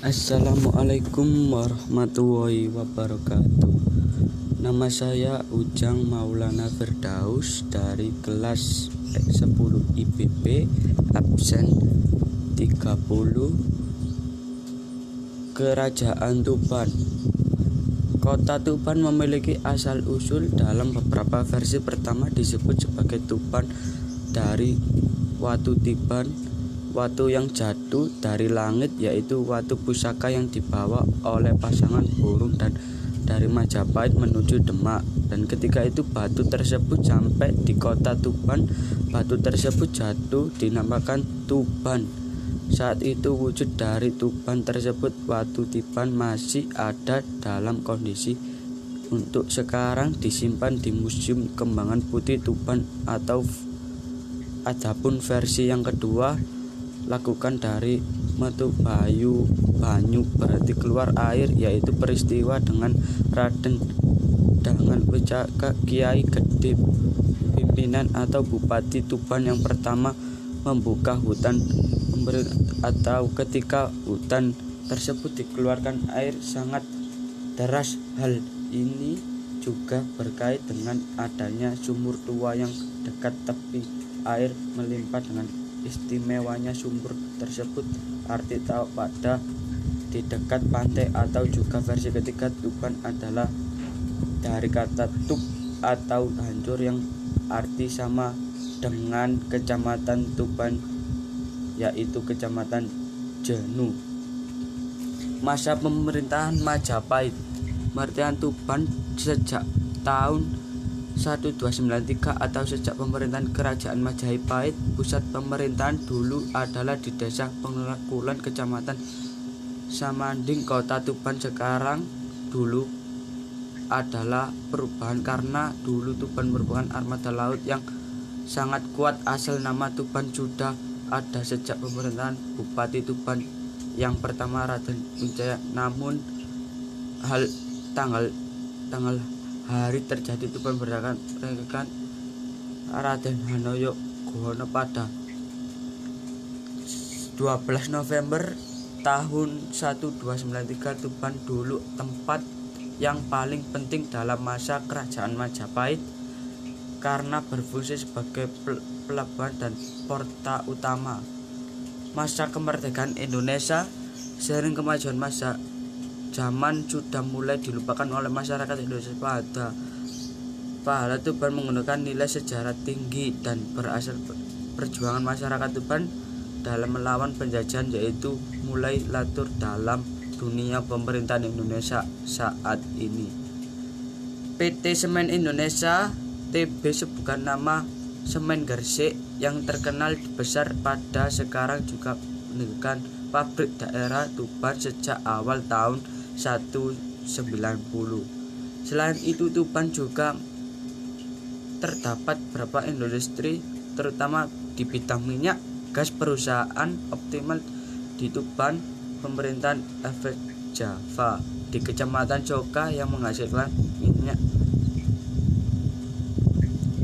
Assalamualaikum warahmatullahi wabarakatuh. Nama saya Ujang Maulana Firdaus dari kelas 10 IPB absen 30 Kerajaan Tuban. Kota Tuban memiliki asal-usul dalam beberapa versi. Pertama disebut sebagai Tuban dari Watu Tiban Watu yang jatuh dari langit yaitu watu pusaka yang dibawa oleh pasangan burung dan dari Majapahit menuju Demak. Dan ketika itu batu tersebut sampai di kota Tuban. Batu tersebut jatuh dinamakan Tuban. Saat itu wujud dari Tuban tersebut watu Tiban masih ada dalam kondisi untuk sekarang disimpan di Museum Kembangan Putih Tuban atau adapun versi yang kedua lakukan dari metu bayu banyu berarti keluar air yaitu peristiwa dengan Raden dengan Wicaka Kiai Gede pimpinan atau Bupati Tuban yang pertama membuka hutan atau ketika hutan tersebut dikeluarkan air sangat deras. Hal ini juga berkait dengan adanya sumur tua yang dekat tepi air melimpah dengan istimewanya sumber tersebut arti tahu pada di dekat pantai atau juga versi ketiga Tuban adalah dari kata tub atau hancur yang arti sama dengan kecamatan Tuban yaitu kecamatan Jenu. Masa pemerintahan Majapahit Martian Tuban sejak tahun 1293 atau sejak pemerintahan kerajaan Majapahit pusat pemerintahan dulu adalah di desa Penglakulan kecamatan Samanding kota Tuban. Sekarang dulu adalah perubahan karena dulu Tuban merupakan armada laut yang sangat kuat. Asal nama Tuban sudah ada sejak pemerintahan Bupati Tuban yang pertama Raden Wijaya namun hal tanggal tanggal hari terjadi itu pemberontakan Raden Hanoyo Gono pada 12 November tahun 1293 Tuban dulu tempat yang paling penting dalam masa kerajaan Majapahit karena berfungsi sebagai pelabuhan dan porta utama. Masa kemerdekaan Indonesia sering kemajuan masa zaman sudah mulai dilupakan oleh masyarakat Indonesia pada pahala Tuban menggunakan nilai sejarah tinggi dan berasal perjuangan masyarakat Tuban dalam melawan penjajahan yaitu mulai latur dalam dunia pemerintahan Indonesia saat ini. PT Semen Indonesia TB sebuah nama semen Gersik yang terkenal besar pada sekarang juga menunjukkan pabrik daerah Tuban sejak awal tahun 190. Selain itu Tuban juga terdapat beberapa industri terutama di bidang minyak gas perusahaan optimal di Tuban pemerintahan efek Java di kecamatan Coka yang menghasilkan minyak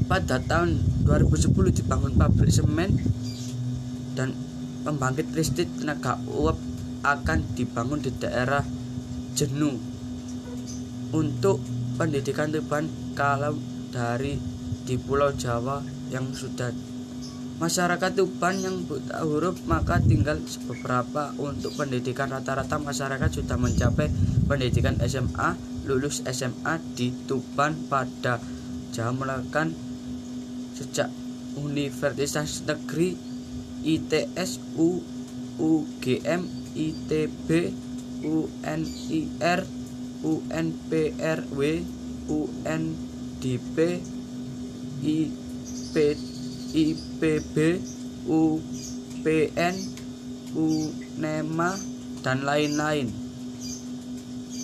pada tahun 2010 dibangun pabrik semen dan pembangkit listrik tenaga uap akan dibangun di daerah jenuh untuk pendidikan Tuban kalau dari di Pulau Jawa yang sudah. Masyarakat Tuban yang buta huruf maka tinggal beberapa untuk pendidikan. Rata-rata masyarakat sudah mencapai pendidikan SMA lulus SMA di Tuban pada Jawa melakukan sejak Universitas Negeri ITS UGM ITB UNIR, UNPRW, UNDP, IP, IPB, UPN, UNEMA, dan lain-lain.